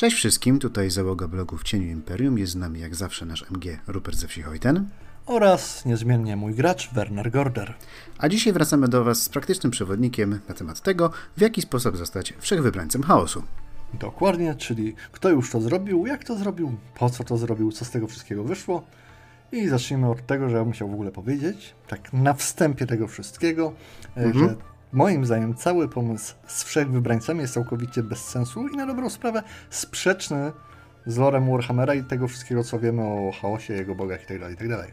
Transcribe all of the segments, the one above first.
Cześć wszystkim, tutaj załoga blogu w cieniu Imperium. Jest z nami jak zawsze nasz MG Rupert ze wsi Hojten. oraz niezmiennie mój gracz Werner Gorder. A dzisiaj wracamy do Was z praktycznym przewodnikiem na temat tego, w jaki sposób zostać wszechwybrańcem chaosu. Dokładnie, czyli kto już to zrobił, jak to zrobił, po co to zrobił, co z tego wszystkiego wyszło. I zacznijmy od tego, że ja bym chciał w ogóle powiedzieć, tak na wstępie tego wszystkiego, e, Mhm. że moim zdaniem cały pomysł z wszechwybrańcami jest całkowicie bez sensu i na dobrą sprawę sprzeczny z lorem Warhammera i tego wszystkiego, co wiemy o chaosie, jego bogach itd. itd.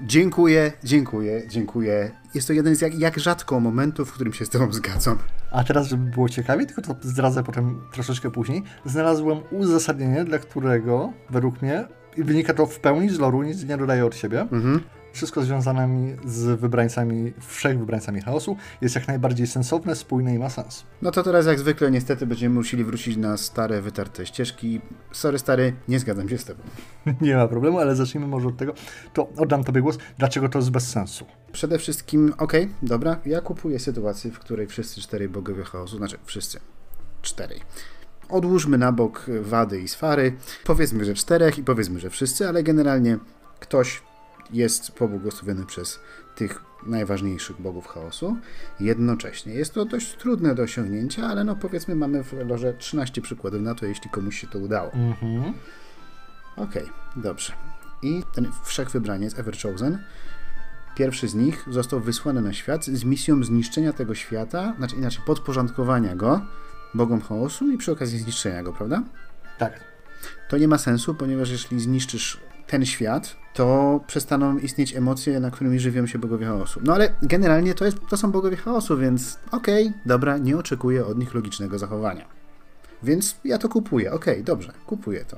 Dziękuję, dziękuję, dziękuję. Jest to jeden z jak, jak rzadko momentów, w którym się z Tobą zgadzam. A teraz, żeby było ciekawie, tylko to zdradzę potem troszeczkę później, znalazłem uzasadnienie, dla którego według mnie i wynika to w pełni z loru, nic nie dodaję od siebie. Mhm. Wszystko związane z wybrańcami, wszech wybrańcami chaosu jest jak najbardziej sensowne, spójne i ma sens. No to teraz jak zwykle niestety będziemy musieli wrócić na stare, wytarte ścieżki. Sorry stary, nie zgadzam się z Tobą. nie ma problemu, ale zacznijmy może od tego. To oddam Tobie głos. Dlaczego to jest bez sensu? Przede wszystkim, okej, dobra, ja kupuję sytuację, w której wszyscy cztery bogowie chaosu, znaczy wszyscy, czterej. Odłóżmy na bok wady i sfary. Powiedzmy, że czterech i powiedzmy, że wszyscy, ale generalnie ktoś jest pobłogosławiony przez tych najważniejszych bogów chaosu jednocześnie. Jest to dość trudne do osiągnięcia, ale no powiedzmy mamy w loże 13 przykładów na to, jeśli komuś się to udało. Mhm. Okej, dobrze. I ten wszechwybraniec, Ever Chosen, pierwszy z nich został wysłany na świat z misją zniszczenia tego świata, znaczy inaczej podporządkowania go bogom chaosu i przy okazji zniszczenia go, prawda? Tak. To nie ma sensu, ponieważ jeśli zniszczysz ten świat, to przestaną istnieć emocje, na którymi żywią się bogowie chaosu. No ale generalnie to, jest, to są bogowie chaosu, więc okej, dobra, nie oczekuję od nich logicznego zachowania. Więc ja to kupuję, okej, dobrze, kupuję to.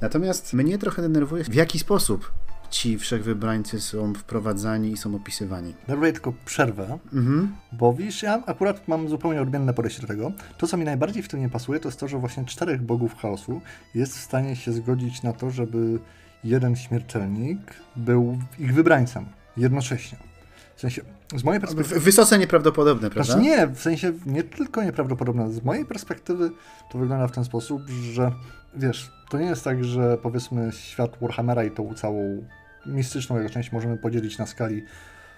Natomiast mnie trochę denerwuje, w jaki sposób ci wszechwybrańcy są wprowadzani i są opisywani. Daruję tylko przerwę, Mhm. Bo widzisz, ja akurat mam zupełnie odmienne podejście do tego. To, co mi najbardziej w tym nie pasuje, to jest to, że właśnie czterech bogów chaosu jest w stanie się zgodzić na to, żeby jeden śmiertelnik był ich wybrańcem jednocześnie. W sensie, z mojej perspektywy. Wysoce nieprawdopodobne, prawda? Znaczy nie, w sensie nie tylko nieprawdopodobne. Z mojej perspektywy to wygląda w ten sposób, że wiesz, to nie jest tak, że powiedzmy świat Warhammera i tą całą mistyczną jego część możemy podzielić na skali,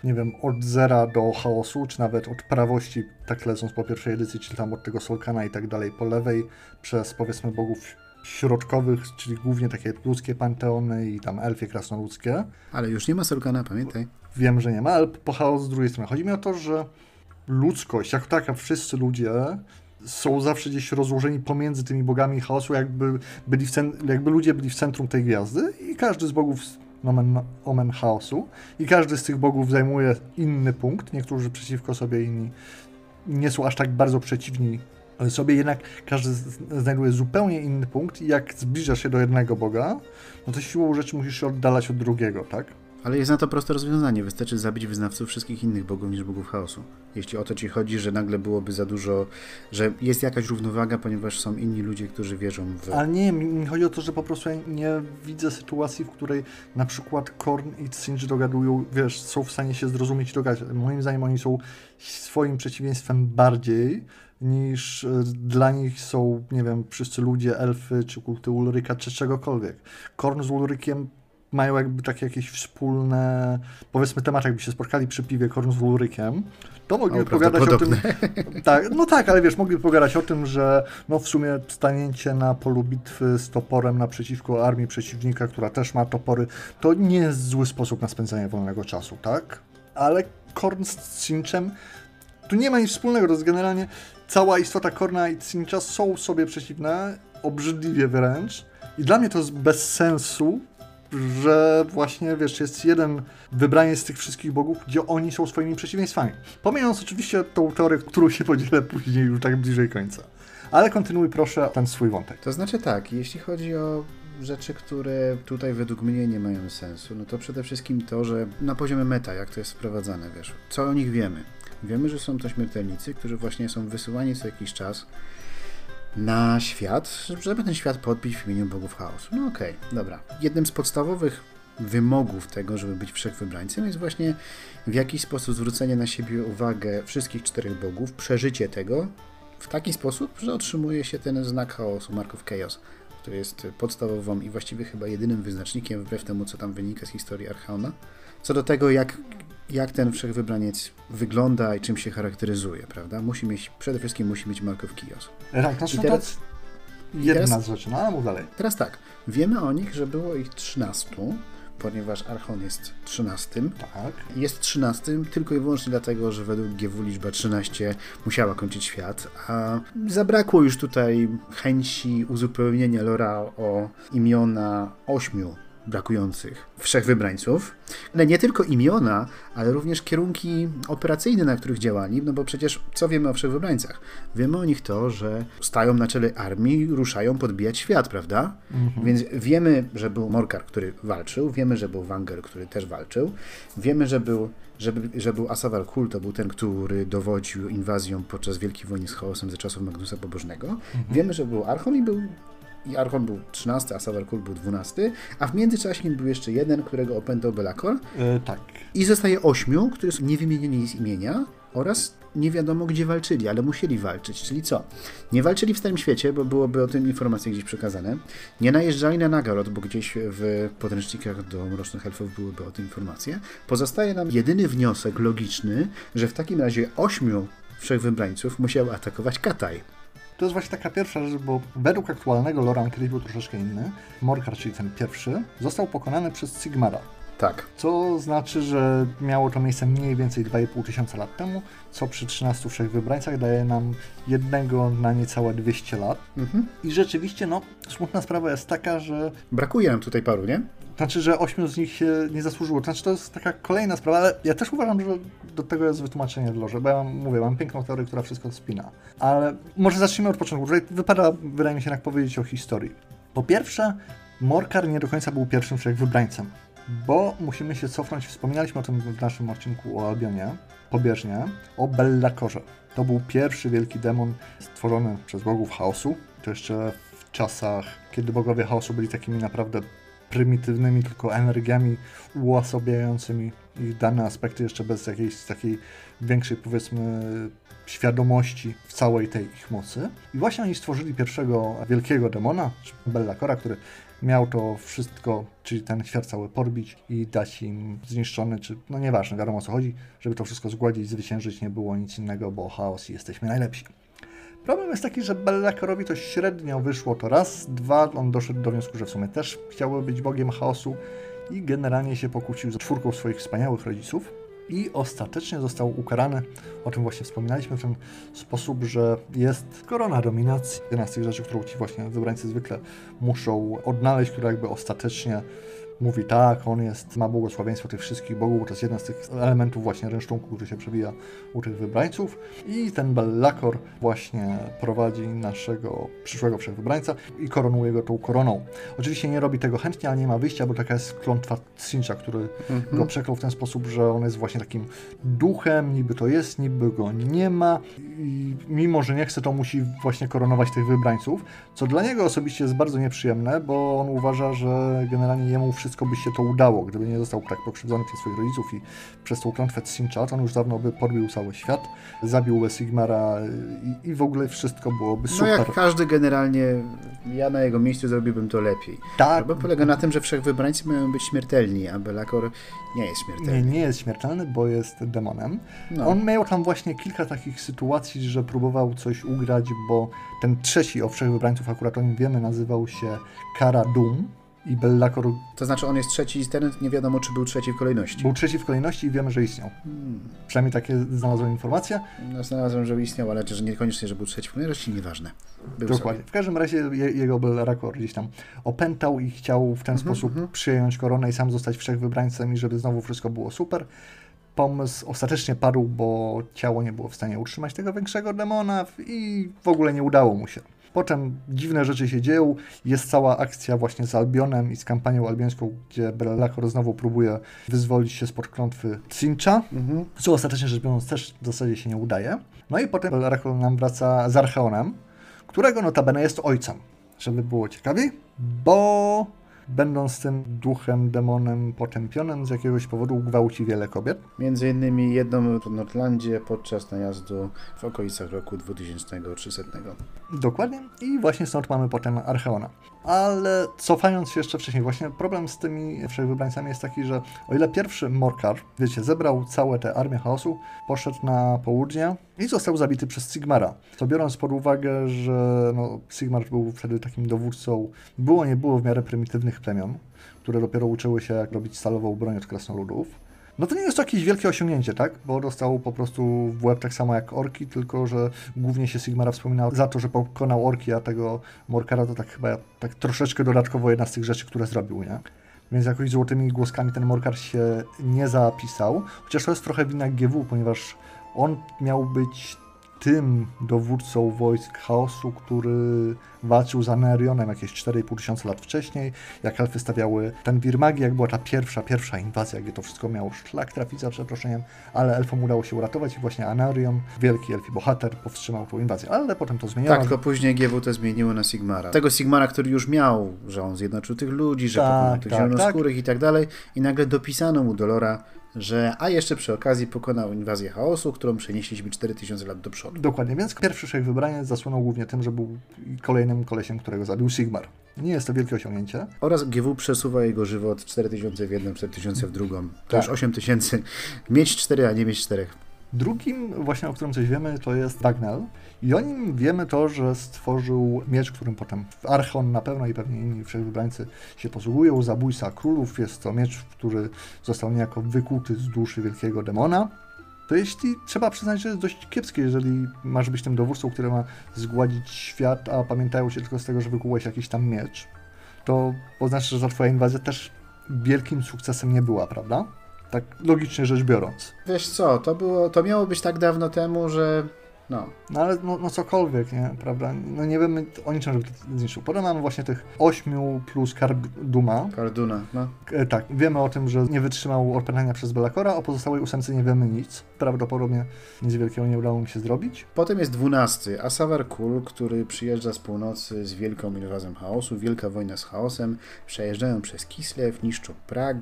nie wiem, od zera do chaosu, czy nawet od prawości, tak lecąc po pierwszej edycji, czyli tam od tego Solkana i tak dalej, po lewej, przez powiedzmy bogów środkowych, czyli głównie takie ludzkie panteony i tam elfie krasnoludzkie. Ale już nie ma Solkana, pamiętaj. Wiem, że nie ma, ale po chaos z drugiej strony. Chodzi mi o to, że ludzkość, jak taka, wszyscy ludzie są zawsze gdzieś rozłożeni pomiędzy tymi bogami chaosu, jakby, byli w cen- jakby ludzie byli w centrum tej gwiazdy i każdy z bogów nomen omen chaosu i każdy z tych bogów zajmuje inny punkt, niektórzy przeciwko sobie, inni nie są aż tak bardzo przeciwni sobie, jednak każdy znajduje zupełnie inny punkt i jak zbliżasz się do jednego boga, no to siłą rzeczy musisz się oddalać od drugiego, tak? Ale jest na to proste rozwiązanie. Wystarczy zabić wyznawców wszystkich innych bogów niż bogów chaosu. Jeśli o to ci chodzi, że nagle byłoby za dużo, że jest jakaś równowaga, ponieważ są inni ludzie, którzy wierzą w. Ale nie, mi chodzi o to, że po prostu ja nie widzę sytuacji, w której na przykład Korn i Tsinch dogadują, wiesz, są w stanie się zrozumieć i dogadać. Moim zdaniem oni są swoim przeciwieństwem bardziej niż e, dla nich są, nie wiem, wszyscy ludzie, elfy, czy kulty Ulryka, czy czegokolwiek. Korn z Ulrykiem mają jakby takie jakieś wspólne, powiedzmy temat, jakby się spotkali przy piwie Korn z Ulrykiem, to mogliby O, pogadać o tym, tak, no tak, ale wiesz, mogliby pogadać o tym, że no w sumie stanięcie na polu bitwy z toporem naprzeciwko armii przeciwnika, która też ma topory, to nie jest zły sposób na spędzanie wolnego czasu, tak? Ale Korn z Cinchem tu nie ma nic wspólnego, to jest generalnie cała istota Korna i Cincha są sobie przeciwne, obrzydliwie wręcz. I dla mnie to jest bez sensu, że właśnie, wiesz, jest jeden wybranie z tych wszystkich bogów, gdzie oni są swoimi przeciwieństwami. Pomijając oczywiście tą teorię, którą się podzielę później już tak bliżej końca. Ale kontynuuj proszę ten swój wątek. To znaczy tak, jeśli chodzi o rzeczy, które tutaj według mnie nie mają sensu, no to przede wszystkim to, że na poziomie meta, jak to jest wprowadzane, wiesz, co o nich wiemy? Wiemy, że są to śmiertelnicy, którzy właśnie są wysyłani co jakiś czas na świat, żeby ten świat podbić w imieniu bogów chaosu. No okej, dobra. Jednym z podstawowych wymogów tego, żeby być wszechwybrańcem jest właśnie w jakiś sposób zwrócenie na siebie uwagę wszystkich czterech bogów, przeżycie tego w taki sposób, że otrzymuje się ten znak chaosu, Mark of Chaos. Który jest podstawową i właściwie chyba jedynym wyznacznikiem, wbrew temu, co tam wynika z historii Archaona, co do tego, jak, jak ten wszechwybraniec wygląda i czym się charakteryzuje, prawda? Musi mieć, przede wszystkim musi mieć Mark of Kios. Tak, znaczy I teraz- to jedna teraz- z rzeczy, no ale mów dalej. Teraz tak, wiemy o nich, że było ich 13, ponieważ Archon jest 13. Tak. Jest 13 tylko i wyłącznie dlatego, że według GW liczba 13 musiała kończyć świat, a zabrakło już tutaj chęci uzupełnienia lora o imiona ośmiu brakujących wszechwybrańców. Ale nie tylko imiona, ale również kierunki operacyjne, na których działali, no bo przecież co wiemy o wszechwybrańcach? Wiemy o nich to, że stają na czele armii, ruszają podbijać świat, prawda? Więc wiemy, że był Morkar, który walczył, wiemy, że był Wanger, który też walczył, wiemy, że był, że, że był Asavar Kul, to był ten, który dowodził inwazją podczas Wielkiej Wojny z Chaosem ze czasów Magnusa Pobożnego. Wiemy, że był Archon i był i Archon był 13, a Savar Kul był 12, a w międzyczasie był jeszcze jeden, którego opętał Belakor E, tak. i zostaje ośmiu, którzy są niewymienieni z imienia oraz nie wiadomo gdzie walczyli, ale musieli walczyć, czyli co? Nie walczyli w Starym Świecie, bo byłoby o tym informacje gdzieś przekazane. Nie najeżdżali na Nagarot, bo gdzieś w podręcznikach do Mrocznych Elfów byłyby o tym informacje. Pozostaje nam jedyny wniosek logiczny, że w takim razie ośmiu wszechwybrańców musiało atakować Kataj. To jest właśnie taka pierwsza rzecz, bo według aktualnego lore kiedyś był troszeczkę inny. Morkar, czyli ten pierwszy, został pokonany przez Sigmara. Tak. Co znaczy, że miało to miejsce mniej więcej 2,5 tysiąca lat temu, co przy 13 wszechwybrańcach daje nam jednego na niecałe 200 lat. Mhm. I rzeczywiście, no, smutna sprawa jest taka, że Brakuje nam tutaj paru, nie? Znaczy, że ośmiu z nich się nie zasłużyło. Znaczy, to jest taka kolejna sprawa, ale ja też uważam, że do tego jest wytłumaczenie w loże, bo ja mam, mówię, mam piękną teorię, która wszystko spina. Ale może zacznijmy od początku. Tutaj wypada, wydaje mi się, jednak powiedzieć o historii. Po pierwsze, Morkar nie do końca był pierwszym wszechwybrańcem, bo musimy się cofnąć, wspominaliśmy o tym w naszym odcinku o Albionie, pobieżnie, o Bellakorze. To był pierwszy wielki demon stworzony przez bogów chaosu. To jeszcze w czasach, kiedy bogowie chaosu byli takimi naprawdę prymitywnymi tylko energiami uosabiającymi ich dane aspekty jeszcze bez jakiejś takiej większej powiedzmy świadomości w całej tej ich mocy. I właśnie oni stworzyli pierwszego wielkiego demona, Bellacora, który miał to wszystko, czyli ten świat cały porbić i dać im zniszczony, czy no nieważne, wiadomo o co chodzi, żeby to wszystko zgładzić, zwyciężyć, nie było nic innego, bo chaos i jesteśmy najlepsi. Problem jest taki, że Bellacorowi to średnio wyszło to raz, dwa, on doszedł do wniosku, że w sumie też chciałby być bogiem chaosu i generalnie się pokłócił z czwórką swoich wspaniałych rodziców i ostatecznie został ukarany, o czym właśnie wspominaliśmy, w ten sposób, że jest korona dominacji. Jedna z tych rzeczy, którą ci właśnie wybrańcy zwykle muszą odnaleźć, która jakby ostatecznie mówi tak, on jest, ma błogosławieństwo tych wszystkich bogów, to jest jeden z tych elementów właśnie rynsztunku, który się przewija u tych wybrańców. I ten Bellacor właśnie prowadzi naszego przyszłego wszechwybrańca i koronuje go tą koroną. Oczywiście nie robi tego chętnie, ale nie ma wyjścia, bo taka jest klątwa Sincha, który go przeklął w ten sposób, że on jest właśnie takim duchem, niby to jest, niby go nie ma. I mimo, że nie chce, to musi właśnie koronować tych wybrańców, co dla niego osobiście jest bardzo nieprzyjemne, bo on uważa, że generalnie jemu wszystko by się to udało, gdyby nie został tak pokrzywdzony przez swoich rodziców i przez tą klątwę Sincha, to on już dawno by podbił cały świat, zabił Sigmara i, i w ogóle wszystko byłoby No super. jak każdy generalnie, ja na jego miejscu zrobiłbym to lepiej. Tak, Problem polega na tym, że wszechwybrańcy mają być śmiertelni, a Belakor nie jest nie, śmiertelny. nie jest śmiertelny, bo jest demonem. No. On miał tam właśnie kilka takich sytuacji, że próbował coś ugrać, bo ten trzeci o wszechwybrańców, akurat o nim wiemy, nazywał się Kara Dum i Bellacor To znaczy on jest trzeci i ten nie wiadomo, czy był trzeci w kolejności. był trzeci w kolejności i wiemy, że istniał. Hmm. Przynajmniej takie znalazłem informacje. No, znalazłem, że istniał, ale że niekoniecznie, że był trzeci w kolejności, nieważne. Był Dokładnie. W każdym razie je, jego Bellacor gdzieś tam opętał i chciał w ten Mhm, sposób mhm. przyjąć koronę i sam zostać wszechwybrańcem i żeby znowu wszystko było super. Pomysł ostatecznie padł, bo ciało nie było w stanie utrzymać tego większego demona i w ogóle nie udało mu się. Potem dziwne rzeczy się dzieją. Jest cała akcja właśnie z Albionem i z kampanią albiońską, gdzie Bellacor znowu próbuje wyzwolić się spod klątwy Cincha, Mhm. co ostatecznie rzecz biorąc też w zasadzie się nie udaje. No i potem Bellacor nam wraca z Archeonem, którego notabene jest ojcem. Żeby było ciekawiej, bo będąc tym duchem, demonem potępionym, z jakiegoś powodu gwałci wiele kobiet. Między innymi jedną w Nordlandzie podczas najazdu w okolicach roku 2300. Dokładnie. I właśnie stąd mamy potem Archeona. Ale cofając się jeszcze wcześniej, właśnie problem z tymi wszechwybrańcami jest taki, że o ile pierwszy Morkar, wiecie, zebrał całe te armię chaosu, poszedł na południe i został zabity przez Sigmara. To biorąc pod uwagę, że no, Sigmar był wtedy takim dowódcą, było nie było w miarę prymitywnych plemion, które dopiero uczyły się jak robić stalową broń od krasnoludów. No to nie jest to jakieś wielkie osiągnięcie, tak? Bo dostał po prostu w łeb tak samo jak orki, tylko że głównie się Sigmara wspominał za to, że pokonał orki, a tego Morkara to tak chyba tak troszeczkę dodatkowo jedna z tych rzeczy, które zrobił, nie? Więc jakoś złotymi głoskami ten Morkar się nie zapisał. Chociaż to jest trochę wina GW, ponieważ on miał być tym dowódcą wojsk chaosu, który walczył z Anerionem jakieś 4,5 tysiąca lat wcześniej, jak elfy stawiały ten Wirmagi, jak była ta pierwsza, pierwsza inwazja, gdzie to wszystko miało szlak trafić za przeproszeniem, ale elfom udało się uratować i właśnie Anarion, wielki elfi bohater, powstrzymał tą inwazję, ale potem to zmieniono. Tak, tylko później GW to zmieniło na Sigmara. Tego Sigmara, który już miał, że on zjednoczył tych ludzi, że Tak, pokonał tych tak, zielonoskórych i tak dalej. I nagle dopisano mu do lora, że a jeszcze przy okazji pokonał inwazję chaosu, którą przenieśliśmy 4000 lat do przodu. Dokładnie, więc pierwszy szef wybraniec zasłynął głównie tym, że był kolejnym kolesiem, którego zabił Sigmar. Nie jest to wielkie osiągnięcie. Oraz GW przesuwa jego żywot 4000 w jedną, 4000 w drugą. To Tak. już 8000. Mieć 4, a nie mieć 4. Drugim, właśnie o którym coś wiemy, to jest Bagnell. I o nim wiemy to, że stworzył miecz, którym potem Archon na pewno i pewnie inni wszechwybrańcy się posługują. Zabójca królów jest to miecz, który został niejako wykuty z duszy wielkiego demona. To jeśli trzeba przyznać, że jest dość kiepskie, jeżeli masz być tym dowódcą, który ma zgładzić świat, a pamiętają się tylko z tego, że wykułeś jakiś tam miecz, to oznacza, że ta twoja inwazja też wielkim sukcesem nie była, prawda? Tak logicznie rzecz biorąc. Wiesz co, to, było, to miało być tak dawno temu, że no, No ale no, no cokolwiek, nie, prawda? No nie wiemy o niczym, żeby to zniszczył. Potem mamy właśnie tych ośmiu plus Karduma. Carduna, no. E, tak, wiemy o tym, że nie wytrzymał opętania przez Belakora, o pozostałej ósemce nie wiemy nic. Prawdopodobnie nic wielkiego nie udało mi się zrobić. Potem jest dwunasty, Asavar Kul, który przyjeżdża z północy z wielką inwazją chaosu, wielka wojna z chaosem, przejeżdżają przez Kislew, niszczą Prag,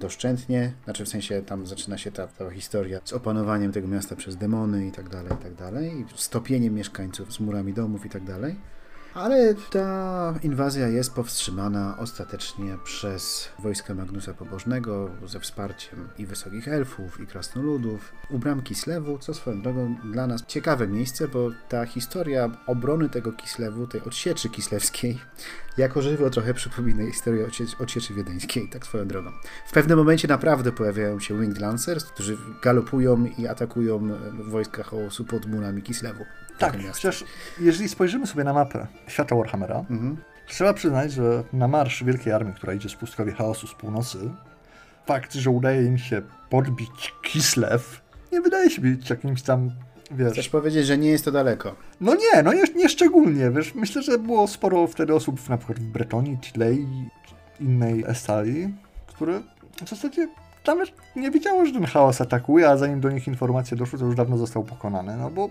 doszczętnie, znaczy w sensie tam zaczyna się ta, ta historia z opanowaniem tego miasta przez demony i tak dalej, i tak dalej, i stopieniem mieszkańców z murami domów i tak dalej. Ale ta inwazja jest powstrzymana ostatecznie przez wojska Magnusa Pobożnego ze wsparciem i wysokich elfów, i krasnoludów u bram Kislewu, co swoją drogą dla nas ciekawe miejsce, bo ta historia obrony tego Kislewu, tej odsieczy kislewskiej, jako żywo trochę przypomina historię odsie- odsieczy wiedeńskiej, tak swoją drogą. W pewnym momencie naprawdę pojawiają się Winged Lancers, którzy galopują i atakują e, wojska chaosu pod murami Kislewu. Tak, chociaż jeżeli spojrzymy sobie na mapę świata Warhammera, Mhm. trzeba przyznać, że na marsz Wielkiej Armii, która idzie z pustkowie chaosu z północy, fakt, że udaje im się podbić Kislew, nie wydaje się być jakimś tam, wiesz... Chcesz powiedzieć, że nie jest to daleko? No nie, no nie, nie szczególnie, wiesz, myślę, że było sporo wtedy osób na przykład w Bretonii, Tilei, innej Estalii, które w zasadzie nawet nie wiedziało, że ten chaos atakuje, a zanim do nich informacje doszły, to już dawno został pokonany, no bo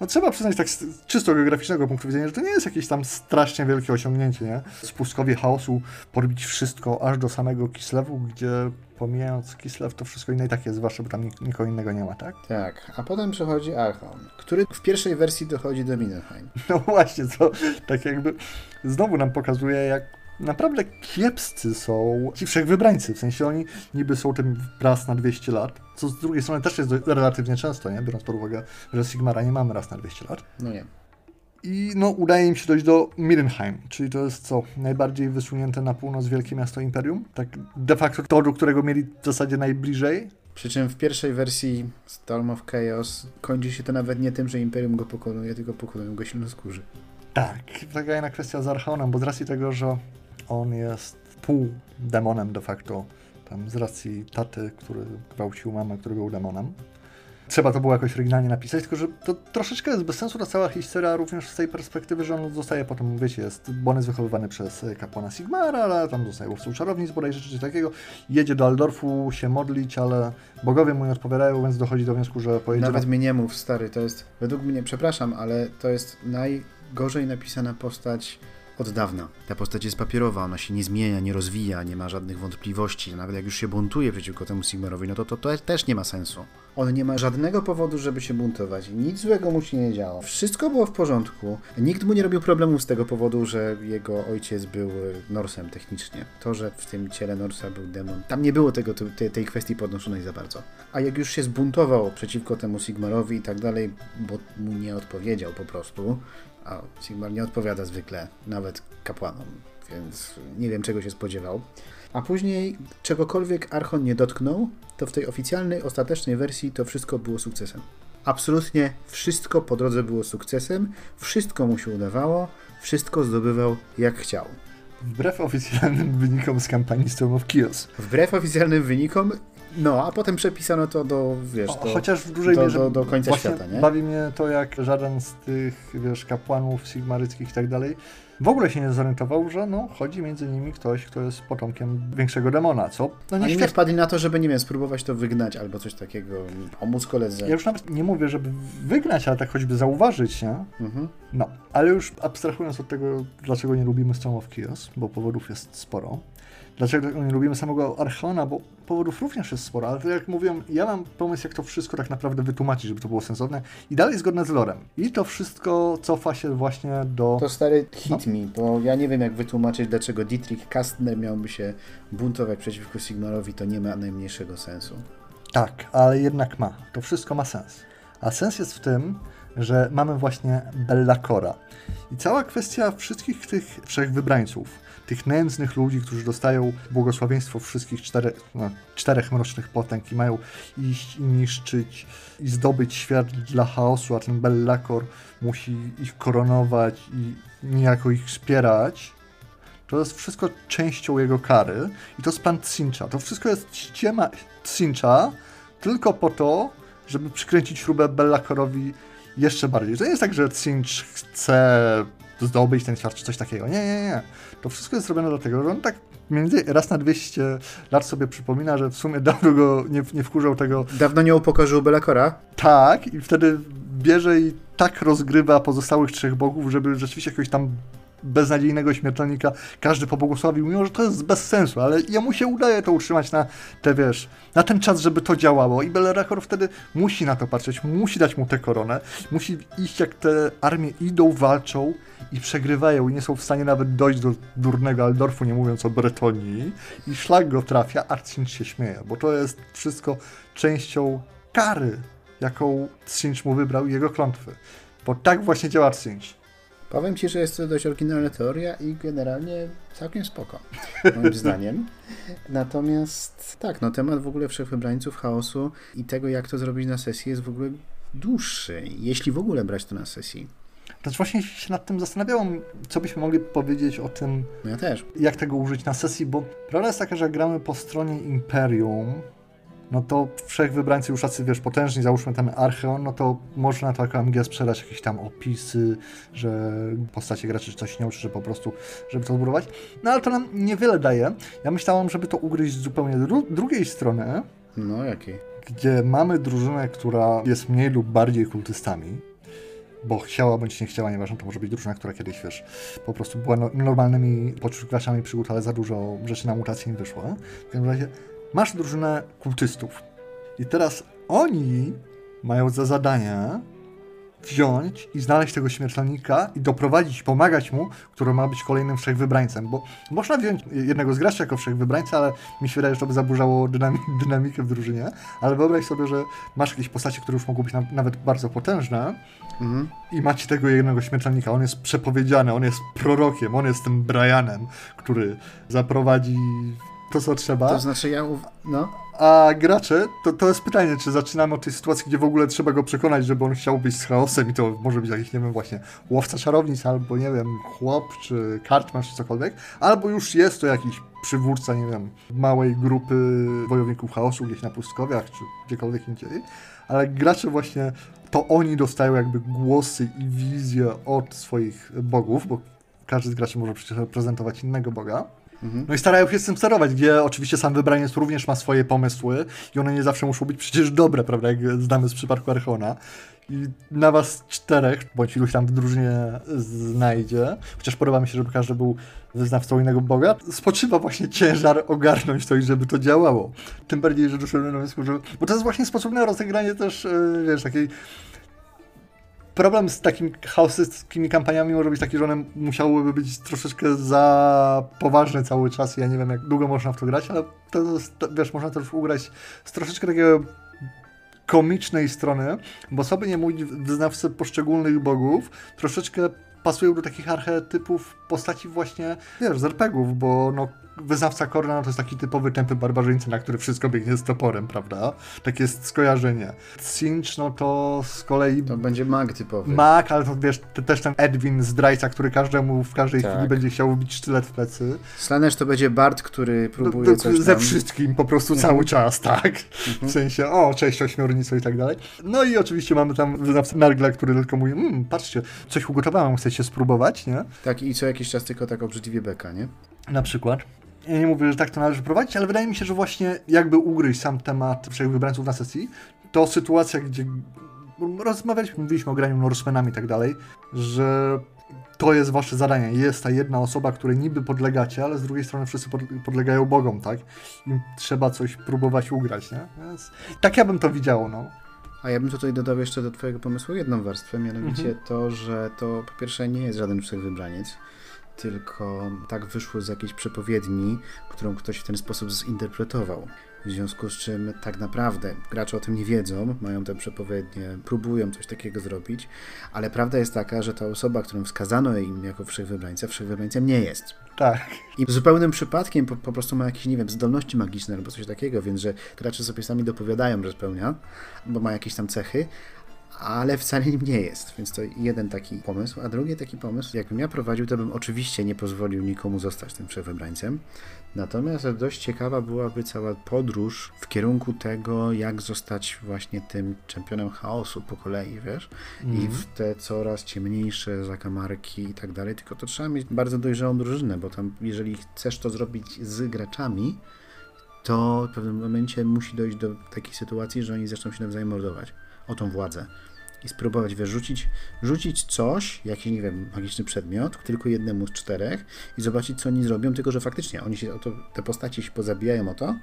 no trzeba przyznać tak z czysto geograficznego punktu widzenia, że to nie jest jakieś tam strasznie wielkie osiągnięcie, nie? Z pustkowie chaosu podbić wszystko aż do samego Kislewu, gdzie pomijając Kislew, to wszystko inne i tak jest, zwłaszcza, bo tam nik- nikogo innego nie ma, tak? Tak, a potem przychodzi Archon, który w pierwszej wersji dochodzi do Mindenheim. No właśnie, to tak jakby znowu nam pokazuje, jak naprawdę kiepscy są ci wszechwybrańcy. W sensie oni niby są tym raz na 200 lat, co z drugiej strony też jest relatywnie często, nie? biorąc pod uwagę, że Sigmara nie mamy raz na 200 lat. No nie. I no, udaje im się dojść do Mirenheim, czyli to jest co? Najbardziej wysunięte na północ wielkie miasto Imperium. Tak de facto to, do którego mieli w zasadzie najbliżej. Przy czym w pierwszej wersji Storm of Chaos kończy się to nawet nie tym, że Imperium go pokonuje, tylko pokonują go silnoskórzy. Tak, taka jedna kwestia z Archonem, bo z racji tego, że on jest pół demonem de facto, tam z racji taty, który gwałcił mamę, który był demonem. Trzeba to było jakoś oryginalnie napisać, tylko że to troszeczkę jest bez sensu ta cała historia, również z tej perspektywy, że on zostaje potem, wiecie, jest, bo on jest wychowywany przez e, kapłana Sigmara, ale tam zostaje łowcą czarownic bodajże, czy coś takiego. Jedzie do Aldorfu się modlić, ale bogowie mu nie odpowiadają, więc dochodzi do wniosku, że pojedzie Nawet na... mnie nie mów, stary, to jest, według mnie, przepraszam, ale to jest najgorzej napisana postać od dawna. Ta postać jest papierowa, ona się nie zmienia, nie rozwija, nie ma żadnych wątpliwości. Nawet jak już się buntuje przeciwko temu Sigmarowi, no to to, to też nie ma sensu. On nie ma żadnego powodu, żeby się buntować. Nic złego mu się nie działo. Wszystko było w porządku. Nikt mu nie robił problemów z tego powodu, że jego ojciec był e, Norsem technicznie. To, że w tym ciele Norsa był demon. Tam nie było tego, tej, tej kwestii podnoszonej za bardzo. A jak już się zbuntował przeciwko temu Sigmarowi i tak dalej, bo mu nie odpowiedział po prostu, a Sigmar nie odpowiada zwykle nawet kapłanom, więc nie wiem czego się spodziewał. A później czegokolwiek Archon nie dotknął, to w tej oficjalnej, ostatecznej wersji to wszystko było sukcesem. Absolutnie wszystko po drodze było sukcesem, wszystko mu się udawało, wszystko zdobywał jak chciał. Wbrew oficjalnym wynikom z kampanii Storm of Chaos. Wbrew oficjalnym wynikom, no, a potem przepisano to do, wiesz, do, Chociaż w dużej do, mierze do, do końca świata, nie? Bawi mnie to, jak żaden z tych, wiesz, kapłanów sigmaryckich i tak dalej w ogóle się nie zorientował, że no, chodzi między nimi ktoś, kto jest potomkiem większego demona, co? No nie Oni nie wpadli na to, żeby, nie wiem, spróbować to wygnać albo coś takiego, pomóc koledze. Ja już nawet nie mówię, żeby wygnać, ale tak choćby zauważyć, nie? Mhm. No, ale już abstrahując od tego, dlaczego nie lubimy Storm of Chaos, bo powodów jest sporo, Dlaczego nie lubimy samego Archona, bo powodów również jest sporo, ale tak jak mówiłem, ja mam pomysł, jak to wszystko tak naprawdę wytłumaczyć, żeby to było sensowne i dalej zgodne z lorem. I to wszystko cofa się właśnie do... To stary hit no. me, bo ja nie wiem, jak wytłumaczyć, dlaczego Dietrich Kastner miałby się buntować przeciwko Sigmarowi, to nie ma najmniejszego sensu. Tak, ale jednak ma. To wszystko ma sens. A sens jest w tym, że mamy właśnie Bellacora. I cała kwestia wszystkich tych trzech wybrańców, tych nędznych ludzi, którzy dostają błogosławieństwo wszystkich czterech, no, czterech mrocznych potęg i mają iść i niszczyć i zdobyć świat dla chaosu, a ten Bellacor musi ich koronować i niejako ich wspierać, to jest wszystko częścią jego kary i to jest plan Tsincha. To wszystko jest ściema Tsincha tylko po to, żeby przykręcić śrubę Bellacorowi jeszcze bardziej. To nie jest tak, że Tsinch chce zdobyć ten świat czy coś takiego. Nie, nie, nie. To wszystko jest zrobione dlatego, że on tak między raz na 200 lat sobie przypomina, że w sumie dawno go nie, nie wkurzał tego. Dawno nie upokorzył Belakora? Tak, i wtedy bierze i tak rozgrywa pozostałych trzech bogów, żeby rzeczywiście jakoś tam beznadziejnego śmiertelnika każdy pobłogosławił, mimo że to jest bez sensu, ale jemu się udaje to utrzymać na te, wiesz, na ten czas, żeby to działało i Bellerakor wtedy musi na to patrzeć, musi dać mu tę koronę, musi iść jak te armie idą, walczą i przegrywają i nie są w stanie nawet dojść do durnego Aldorfu, nie mówiąc o Bretonii i szlak go trafia, a się śmieje, bo to jest wszystko częścią kary, jaką Cinch mu wybrał i jego klątwy. Bo tak właśnie działa Cinch. Powiem Ci, że jest to dość oryginalna teoria i generalnie całkiem spoko, moim zdaniem. Natomiast tak, no temat w ogóle wszechwybrańców chaosu i tego, jak to zrobić na sesji jest w ogóle dłuższy, jeśli w ogóle brać to na sesji. Znaczy właśnie się nad tym zastanawiałem, co byśmy mogli powiedzieć o tym, no ja jak tego użyć na sesji, bo prawda jest taka, że gramy po stronie Imperium, no to wszech wybrańcy już tacy, wiesz, potężni, załóżmy ten Archeon, no to można to jako MG sprzedać jakieś tam opisy, że postacie graczy czy coś nie uczy, że po prostu, żeby to zbudować. No ale to nam niewiele daje. Ja myślałem, żeby to ugryźć z zupełnie dru drugiej strony. No, jakiej? Gdzie mamy drużynę, która jest mniej lub bardziej kultystami, bo chciała bądź nie chciała, nieważne, to może być drużyna, która kiedyś, wiesz, po prostu była no normalnymi poszukiwaczami przygód, ale za dużo rzeczy na mutację im wyszło. W każdym razie masz drużynę kultystów. I teraz oni mają za zadanie wziąć i znaleźć tego śmiertelnika i doprowadzić, pomagać mu, który ma być kolejnym wszechwybrańcem, bo można wziąć jednego z graczy jako wszechwybrańca, ale mi się wydaje, że to by zaburzało dynami dynamikę w drużynie, ale wyobraź sobie, że masz jakieś postacie, które już mogą być na nawet bardzo potężne mhm. i macie tego jednego śmiertelnika, on jest przepowiedziany, on jest prorokiem, on jest tym Brianem, który zaprowadzi to, co trzeba. To znaczy ja... No. A gracze, to, to jest pytanie, czy zaczynamy od tej sytuacji, gdzie w ogóle trzeba go przekonać, żeby on chciał być z chaosem i to może być jakiś, nie wiem, właśnie łowca czarownic, albo nie wiem, chłop, czy kartmasz, czy cokolwiek, albo już jest to jakiś przywódca, nie wiem, małej grupy wojowników chaosu gdzieś na pustkowiach, czy gdziekolwiek indziej, ale gracze właśnie, to oni dostają jakby głosy i wizje od swoich bogów, bo każdy z graczy może przecież reprezentować innego boga Mhm. No i starają się z tym sterować, gdzie oczywiście sam wybraniec również ma swoje pomysły i one nie zawsze muszą być przecież dobre, prawda, jak znamy z przypadku Archona. I na was czterech, bądź iluś tam w drużynie znajdzie, chociaż podoba mi się, żeby każdy był wyznawcą innego Boga, spoczywa właśnie ciężar ogarnąć to i żeby to działało. Tym bardziej, że doszedłem do wniosku, że... Bo to jest właśnie sposób na rozegranie też, e, wiesz, takiej problem z takimi chaosyckimi kampaniami może być taki, że one musiałyby być troszeczkę za poważne cały czas. Ja nie wiem, jak długo można w to grać, ale to, jest, wiesz, można też ugrać z troszeczkę takiego komicznej strony, bo sobie nie mówić wyznawcy poszczególnych bogów troszeczkę pasują do takich archetypów postaci właśnie, wiesz, z RPGów, bo no wyznawca Korna to jest taki typowy tępy barbarzyńca, na który wszystko biegnie z toporem, prawda? Takie jest skojarzenie. Cinch, no to z kolei... To będzie mag typowy. Mag, ale to wiesz, też ten Edwin, zdrajca, który każdemu w każdej tak. chwili będzie chciał wbić sztylet w plecy. Slanesh to będzie Bart, który próbuje no, coś Ze wszystkim po prostu mhm. cały czas, tak? Mhm. W sensie, o, cześć ośmiornico i tak dalej. No i oczywiście mamy tam wyznawcę Mergla, który tylko mówi, mmm, patrzcie, coś ugotowałem, chcecie spróbować, nie? Tak, i co jakiś czas tylko tak obrzydliwie beka, nie? Na przykład. Ja nie mówię, że tak to należy prowadzić, ale wydaje mi się, że właśnie jakby ugryźć sam temat wszech wybrańców na sesji, to sytuacja, gdzie rozmawialiśmy, mówiliśmy o graniu Norsemenami i tak dalej, że to jest wasze zadanie. Jest ta jedna osoba, której niby podlegacie, ale z drugiej strony wszyscy podlegają bogom, tak? I trzeba coś próbować ugrać, nie? Więc tak ja bym to widział, no. A ja bym tutaj dodał jeszcze do twojego pomysłu jedną warstwę, mianowicie mhm. to, że to po pierwsze nie jest żaden wszechwybraniec, tylko tak wyszło z jakiejś przepowiedni, którą ktoś w ten sposób zinterpretował. W związku z czym tak naprawdę gracze o tym nie wiedzą, mają te przepowiednie, próbują coś takiego zrobić, ale prawda jest taka, że ta osoba, którą wskazano im jako wszechwybrańca, wszechwybrańcem nie jest. Tak. I zupełnym przypadkiem po, po, prostu ma jakieś, nie wiem, zdolności magiczne albo coś takiego, więc że gracze sobie sami dopowiadają, że spełnia, bo ma jakieś tam cechy, ale wcale nim nie jest. Więc to jeden taki pomysł. A drugi taki pomysł, jakbym ja prowadził, to bym oczywiście nie pozwolił nikomu zostać tym przewybrańcem. Natomiast dość ciekawa byłaby cała podróż w kierunku tego, jak zostać właśnie tym czempionem chaosu po kolei, wiesz? Mm. I mhm. w te coraz ciemniejsze zakamarki i tak dalej. Tylko to trzeba mieć bardzo dojrzałą drużynę, bo tam, jeżeli chcesz to zrobić z graczami, to w pewnym momencie musi dojść do takiej sytuacji, że oni zaczną się nawzajem mordować. O tą władzę i spróbować wyrzucić, rzucić coś, jakiś, nie wiem, magiczny przedmiot, tylko jednemu z czterech i zobaczyć, co oni zrobią, tylko że faktycznie oni się o to, te postaci się pozabijają o to.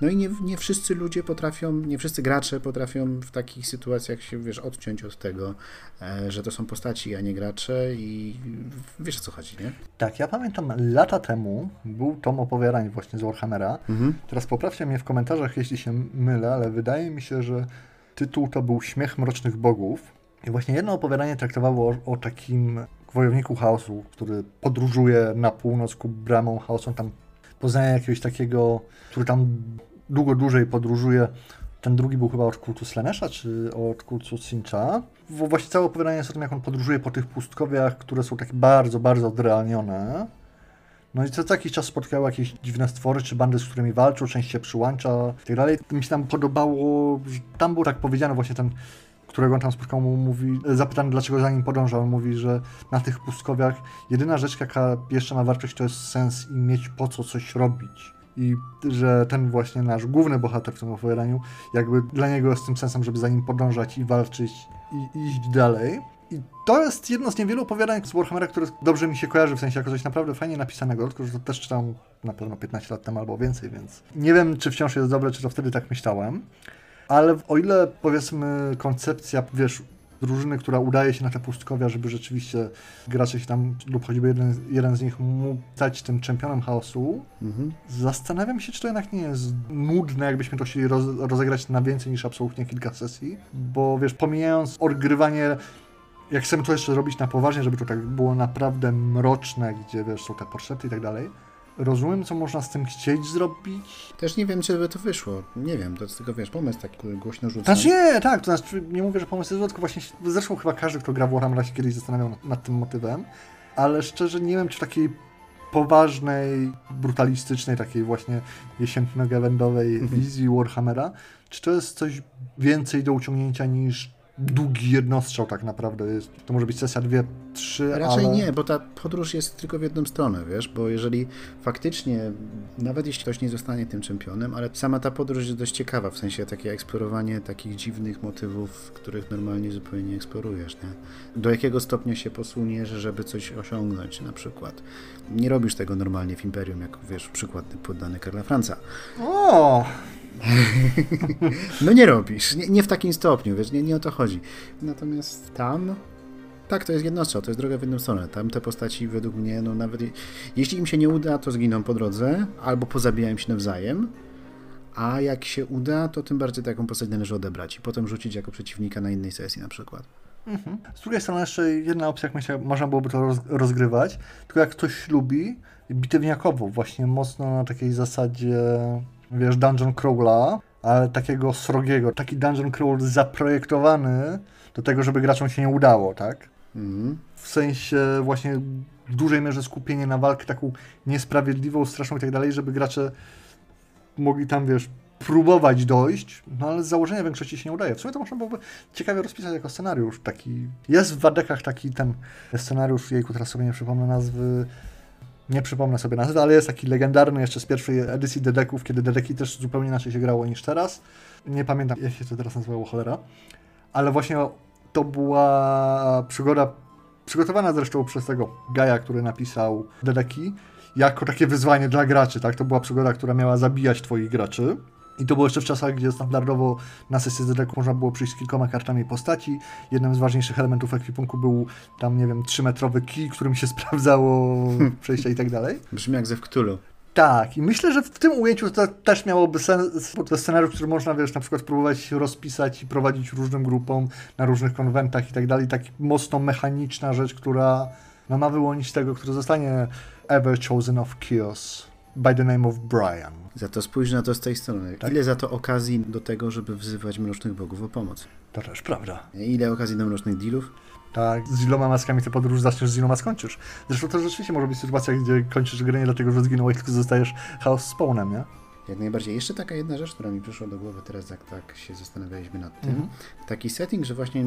No i nie, nie wszyscy ludzie potrafią, nie wszyscy gracze potrafią w takich sytuacjach się, wiesz, odciąć od tego, e, że to są postaci, a nie gracze i wiesz, o co chodzi, nie? Tak, ja pamiętam lata temu był tom opowiadań właśnie z Warhammera. Mhm. Teraz poprawcie mnie w komentarzach, jeśli się mylę, ale wydaje mi się, że Tytuł to był Śmiech Mrocznych Bogów. I właśnie jedno opowiadanie traktowało o, o takim wojowniku chaosu, który podróżuje na północ ku bramą chaosu. tam poznaje jakiegoś takiego, który tam długo dłużej podróżuje. Ten drugi był chyba od kultu Slenesza, czy od kultu Sincha. Właśnie całe opowiadanie jest o tym, jak on podróżuje po tych pustkowiach, które są takie bardzo, bardzo odrealnione. No i co jakiś czas spotkały jakieś dziwne stwory, czy bandy, z którymi walczą, część się przyłącza i tak dalej. Mi się tam podobało, tam było tak powiedziane właśnie ten którego on tam spotkał, mu mówi, zapytany dlaczego za nim podąża, on mówi, że na tych pustkowiach jedyna rzecz, jaka jeszcze ma wartość, to jest sens i mieć po co coś robić. I że ten właśnie nasz główny bohater w tym opowiadaniu, jakby dla niego jest tym sensem, żeby za nim podążać i walczyć i iść dalej. I to jest jedno z niewielu opowiadań z Warhammera, które dobrze mi się kojarzy, w sensie jako coś naprawdę fajnie napisanego, tylko że to też czytałem na pewno 15 lat temu albo więcej, więc nie wiem, czy wciąż jest dobre, czy to wtedy tak myślałem. Ale o ile powiedzmy koncepcja, wiesz, drużyny, która udaje się na te pustkowia, żeby rzeczywiście gracze się tam, lub choćby jeden, jeden z nich mógł stać tym czempionem chaosu, mhm. zastanawiam się, czy to jednak nie jest nudne, jakbyśmy to chcieli roz, rozegrać na więcej niż absolutnie kilka sesji, bo wiesz, pomijając odgrywanie jak chcemy to jeszcze robić na poważnie, żeby to tak było naprawdę mroczne, gdzie wiesz, są te portrety i tak dalej, rozumiem, co można z tym chcieć zrobić. Też nie wiem, czy by to wyszło. Nie wiem, to jest tylko, wiesz, pomysł taki głośno rzucany. Znaczy nie, tak, to znaczy nie mówię, że pomysł jest zły, tylko właśnie zresztą chyba każdy, kto gra w Warhammera się kiedyś zastanawiał nad, nad tym motywem, ale szczerze nie wiem, czy takiej poważnej, brutalistycznej, takiej właśnie jesienno-gawendowej mhm. wizji Warhammera, czy to jest coś więcej do uciągnięcia niż długi jednostrzał tak naprawdę jest. To może być sesja dwie, trzy, Raczej ale... nie, bo ta podróż jest tylko w jedną stronę, wiesz, bo jeżeli faktycznie, nawet jeśli ktoś nie zostanie tym czempionem, ale sama ta podróż jest dość ciekawa, w sensie takie eksplorowanie takich dziwnych motywów, których normalnie zupełnie nie eksplorujesz, nie? Do jakiego stopnia się posuniesz, żeby coś osiągnąć, na przykład. Nie robisz tego normalnie w Imperium, jak wiesz, przykład poddany Karla Franca. O! No nie robisz, nie, nie w takim stopniu, wiesz, nie, nie o to chodzi. Natomiast tam tak, to jest jednostrzał, to jest droga w jedną stronę. Tam te postaci według mnie, no nawet je- jeśli im się nie uda, to zginą po drodze, albo pozabijają się nawzajem, a jak się uda, to tym bardziej taką postać należy odebrać i potem rzucić jako przeciwnika na innej sesji na przykład. Z drugiej strony jeszcze jedna opcja, jak myślę, można byłoby to roz, rozgrywać, tylko jak ktoś lubi bitewniakowo, właśnie mocno na takiej zasadzie, wiesz, dungeon crawla, ale takiego srogiego, taki dungeon crawl zaprojektowany do tego, żeby graczom się nie udało, tak? Mhm. W sensie właśnie w dużej mierze skupienie na walkę taką niesprawiedliwą, straszną i tak dalej, żeby gracze mogli tam, wiesz, próbować dojść, no ale z założenia większości się nie udaje. W sumie to można byłoby ciekawie rozpisać jako scenariusz taki. Jest w Wadekach taki ten scenariusz, jejku, teraz sobie nie przypomnę nazwy, nie przypomnę sobie nazwy, ale jest taki legendarny jeszcze z pierwszej edycji Dedeków, kiedy Dedeki też zupełnie inaczej się grało niż teraz. Nie pamiętam, jak się to teraz nazywało, cholera. Ale właśnie to była przygoda, przygotowana zresztą przez tego Gaja, który napisał Dedeki, jako takie wyzwanie dla graczy, tak? To była przygoda, która miała zabijać twoich graczy. I to było jeszcze w czasach, gdzie standardowo na sesję Dedeku można było przyjść z kilkoma kartami postaci. Jednym z ważniejszych elementów ekwipunku był tam, nie wiem, trzymetrowy kij, którym się sprawdzało przejścia i tak dalej. Brzmi jak ze Wktulu. Tak, i myślę, że w tym ujęciu to też miałoby sens, bo to scenariusz, który można, wiesz, na przykład próbować rozpisać i prowadzić różnym grupom na różnych konwentach i tak dalej. Tak mocno mechaniczna rzecz, która no, ma wyłonić tego, który zostanie ever chosen of chaos by the name of Brian. Za to spójrz na to z tej strony. Tak. Ile za to okazji do tego, żeby wzywać mrocznych bogów o pomoc? To też prawda. Ile okazji do mrocznych dealów? Tak, z iloma maskami ty podróż zaczniesz, z iloma skończysz. Zresztą to rzeczywiście może być sytuacja, gdzie kończysz grę nie dlatego, że zginąłeś, tylko zostajesz chaos spawnem, nie? Jak najbardziej. Jeszcze taka jedna rzecz, która mi przyszła do głowy teraz, jak tak się zastanawialiśmy nad tym. Mhm. Taki setting, że właśnie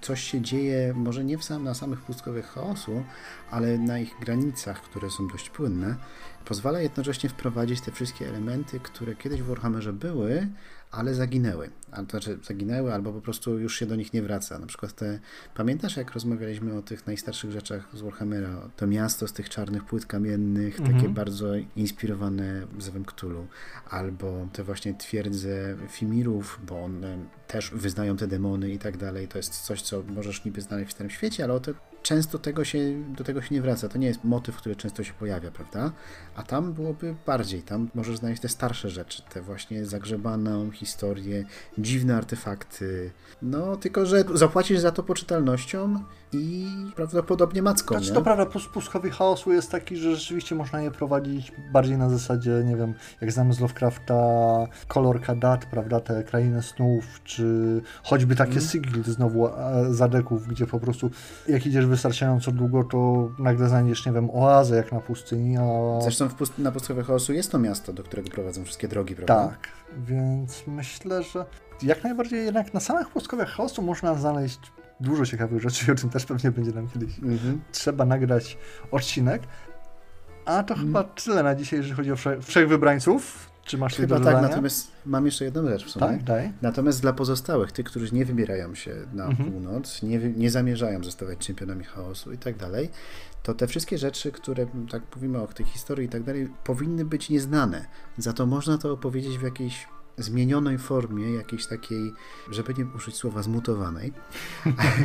coś się dzieje, może nie w sam, na samych pustkowiach chaosu, ale na ich granicach, które są dość płynne, pozwala jednocześnie wprowadzić te wszystkie elementy, które kiedyś w Warhammerze były, ale zaginęły. A to znaczy zaginęły, albo po prostu już się do nich nie wraca. Na przykład te, pamiętasz jak rozmawialiśmy o tych najstarszych rzeczach z Warhammera? To miasto z tych czarnych płyt kamiennych, Mhm. takie bardzo inspirowane Zewem Cthulhu, albo te właśnie twierdze Fimirów, bo one też wyznają te demony i tak dalej. To jest coś, co możesz niby znaleźć w Starym Świecie, ale to często tego się, do tego się nie wraca. To nie jest motyw, który często się pojawia, prawda? A tam byłoby bardziej. Tam możesz znaleźć te starsze rzeczy, te właśnie zagrzebaną historię, dziwne artefakty. No, tylko że zapłacisz za to poczytalnością i prawdopodobnie macką, Znaczy, nie? to prawda, plus pustkowy chaosu jest taki, że rzeczywiście można je prowadzić bardziej na zasadzie, nie wiem, jak znamy z Lovecrafta, Kolor Kadat, prawda, te krainy snów, czy choćby takie Mhm. Sigil znowu e, zadeków, gdzie po prostu jak idziesz wystarczająco długo, to nagle znajdziesz, nie wiem, oazę jak na pustyni, a... Zresztą w pust- na pustkowie chaosu jest to miasto, do którego prowadzą wszystkie drogi, prawda? Tak, więc myślę, że jak najbardziej jednak na samych pustkowiach chaosu można znaleźć dużo ciekawych rzeczy o tym też pewnie będzie nam kiedyś Mhm. trzeba nagrać odcinek. A to Mm. chyba tyle na dzisiaj, jeżeli chodzi o wsze- wszechwybrańców. Czy masz Chyba tak, dodania? natomiast mam jeszcze jedną rzecz w sumie. Tak, daj. Natomiast dla pozostałych, tych, którzy nie wybierają się na Mhm. północ, nie, nie zamierzają zostawać czempionami chaosu i tak dalej, to te wszystkie rzeczy, które tak mówimy o tej historii i tak dalej, powinny być nieznane. Za to można to opowiedzieć w jakiejś zmienionej formie, jakiejś takiej, żeby nie użyć słowa zmutowanej,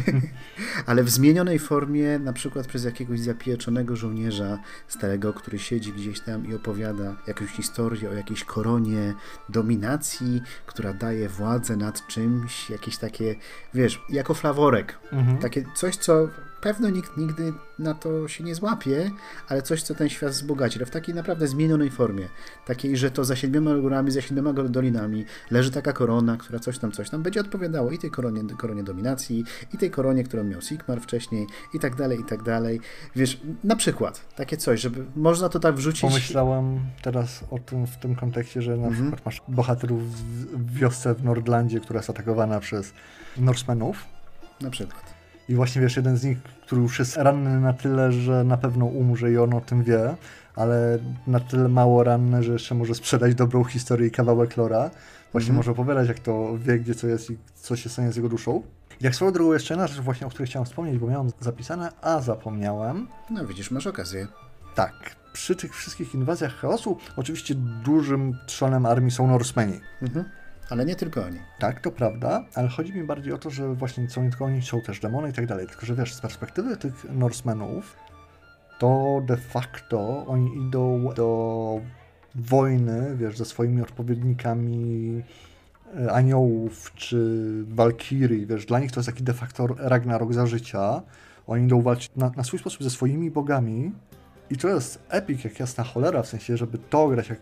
ale w zmienionej formie, na przykład przez jakiegoś zapieczonego żołnierza starego, który siedzi gdzieś tam i opowiada jakąś historię o jakiejś koronie dominacji, która daje władzę nad czymś, jakieś takie, wiesz, jako flaworek. Mhm. Takie coś, co pewno nikt nigdy na to się nie złapie, ale coś, co ten świat wzbogaci, ale w takiej naprawdę zmienionej formie. Takiej, że to za siedmioma górami, za siedmioma dolinami leży taka korona, która coś tam, coś tam będzie odpowiadało i tej koronie, koronie dominacji, i tej koronie, którą miał Sigmar wcześniej, i tak dalej, i tak dalej. Wiesz, na przykład, takie coś, żeby można to tak wrzucić. Pomyślałem teraz o tym w tym kontekście, że na mhm. przykład masz bohaterów w wiosce w Nordlandzie, która jest atakowana przez Norsemenów. Na przykład. I właśnie wiesz, jeden z nich, który już jest ranny na tyle, że na pewno umrze i on o tym wie, ale na tyle mało ranny, że jeszcze może sprzedać dobrą historię i kawałek lora. Właśnie mm może opowiadać, jak to wie, gdzie co jest i co się stanie z jego duszą. Jak swoją drogą jeszcze jedna rzecz właśnie, o której chciałem wspomnieć, bo miałem zapisane, a zapomniałem. No widzisz, masz okazję. Tak. Przy tych wszystkich inwazjach chaosu, oczywiście dużym trzonem armii są Norsemeni. Mhm. Ale nie tylko oni. Tak, to prawda, ale chodzi mi bardziej o to, że właśnie są nie tylko oni, są też demony i tak dalej. Tylko, że wiesz, z perspektywy tych Norsemenów, to de facto oni idą do wojny, wiesz, ze swoimi odpowiednikami e, aniołów czy walkirii, wiesz, dla nich to jest taki de facto Ragnarok za życia. Oni idą walczyć na, na swój sposób ze swoimi bogami i to jest epic jak jasna cholera, w sensie, żeby to grać jak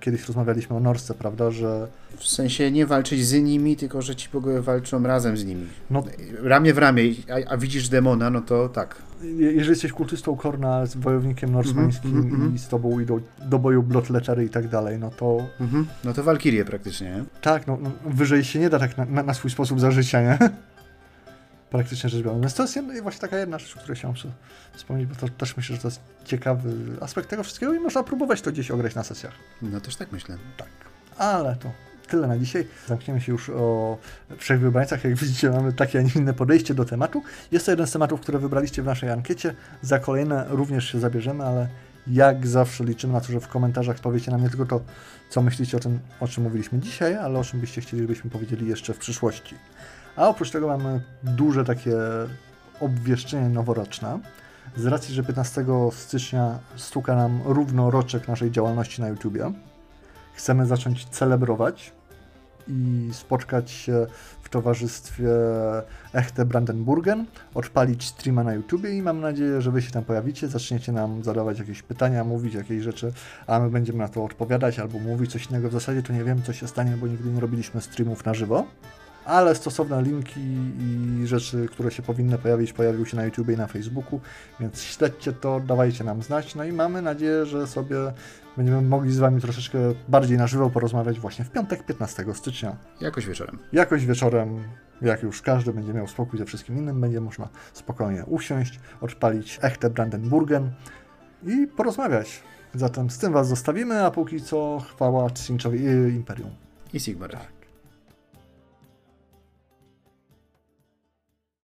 kiedyś rozmawialiśmy o Norsce, prawda, że... W sensie nie walczyć z nimi, tylko że ci bogowie walczą razem z nimi. No, ramię w ramię, a, a widzisz demona, no to tak. Jeżeli jesteś kultystą Korna, z wojownikiem norsmańskim mm -hmm, i z tobą idą do boju blotletery i tak dalej, no to... Mm -hmm. No to walkirie praktycznie, nie? Tak, no, no, wyżej się nie da tak na, na, na swój sposób za życia, nie? Praktycznie rzecz biorąc. Więc to jest jedna, właśnie taka jedna rzecz, o której chciałem wspomnieć, bo to też myślę, że to jest ciekawy aspekt tego wszystkiego i można próbować to gdzieś ograć na sesjach. No też tak myślę. Tak. Ale to tyle na dzisiaj. Zamkniemy się już o wszechwybrańcach. Jak widzicie, mamy takie, a nie inne podejście do tematu. Jest to jeden z tematów, które wybraliście w naszej ankiecie. Za kolejne również się zabierzemy, ale jak zawsze liczymy na to, że w komentarzach powiecie nam nie tylko to, co myślicie o tym, o czym mówiliśmy dzisiaj, ale o czym byście chcieli, żebyśmy powiedzieli jeszcze w przyszłości. A oprócz tego mamy duże takie obwieszczenie noworoczne. Z racji, że 15 stycznia stuka nam równo roczek naszej działalności na YouTubie, chcemy zacząć celebrować i spotkać się w towarzystwie Echte Brandenburgen, odpalić streama na YouTubie i mam nadzieję, że Wy się tam pojawicie, zaczniecie nam zadawać jakieś pytania, mówić jakieś rzeczy, a my będziemy na to odpowiadać albo mówić coś innego. W zasadzie to nie wiem, co się stanie, bo nigdy nie robiliśmy streamów na żywo ale stosowne linki i rzeczy, które się powinny pojawić, pojawiły się na YouTube i na Facebooku, więc śledźcie to, dawajcie nam znać, no i mamy nadzieję, że sobie będziemy mogli z Wami troszeczkę bardziej na żywo porozmawiać właśnie w piątek 15 stycznia. Jakoś wieczorem. Jakoś wieczorem, jak już każdy będzie miał spokój ze wszystkim innym, będzie można spokojnie usiąść, odpalić echte Brandenburgen i porozmawiać. Zatem z tym Was zostawimy, a póki co chwała Cinchowi i Imperium. I Sigmar.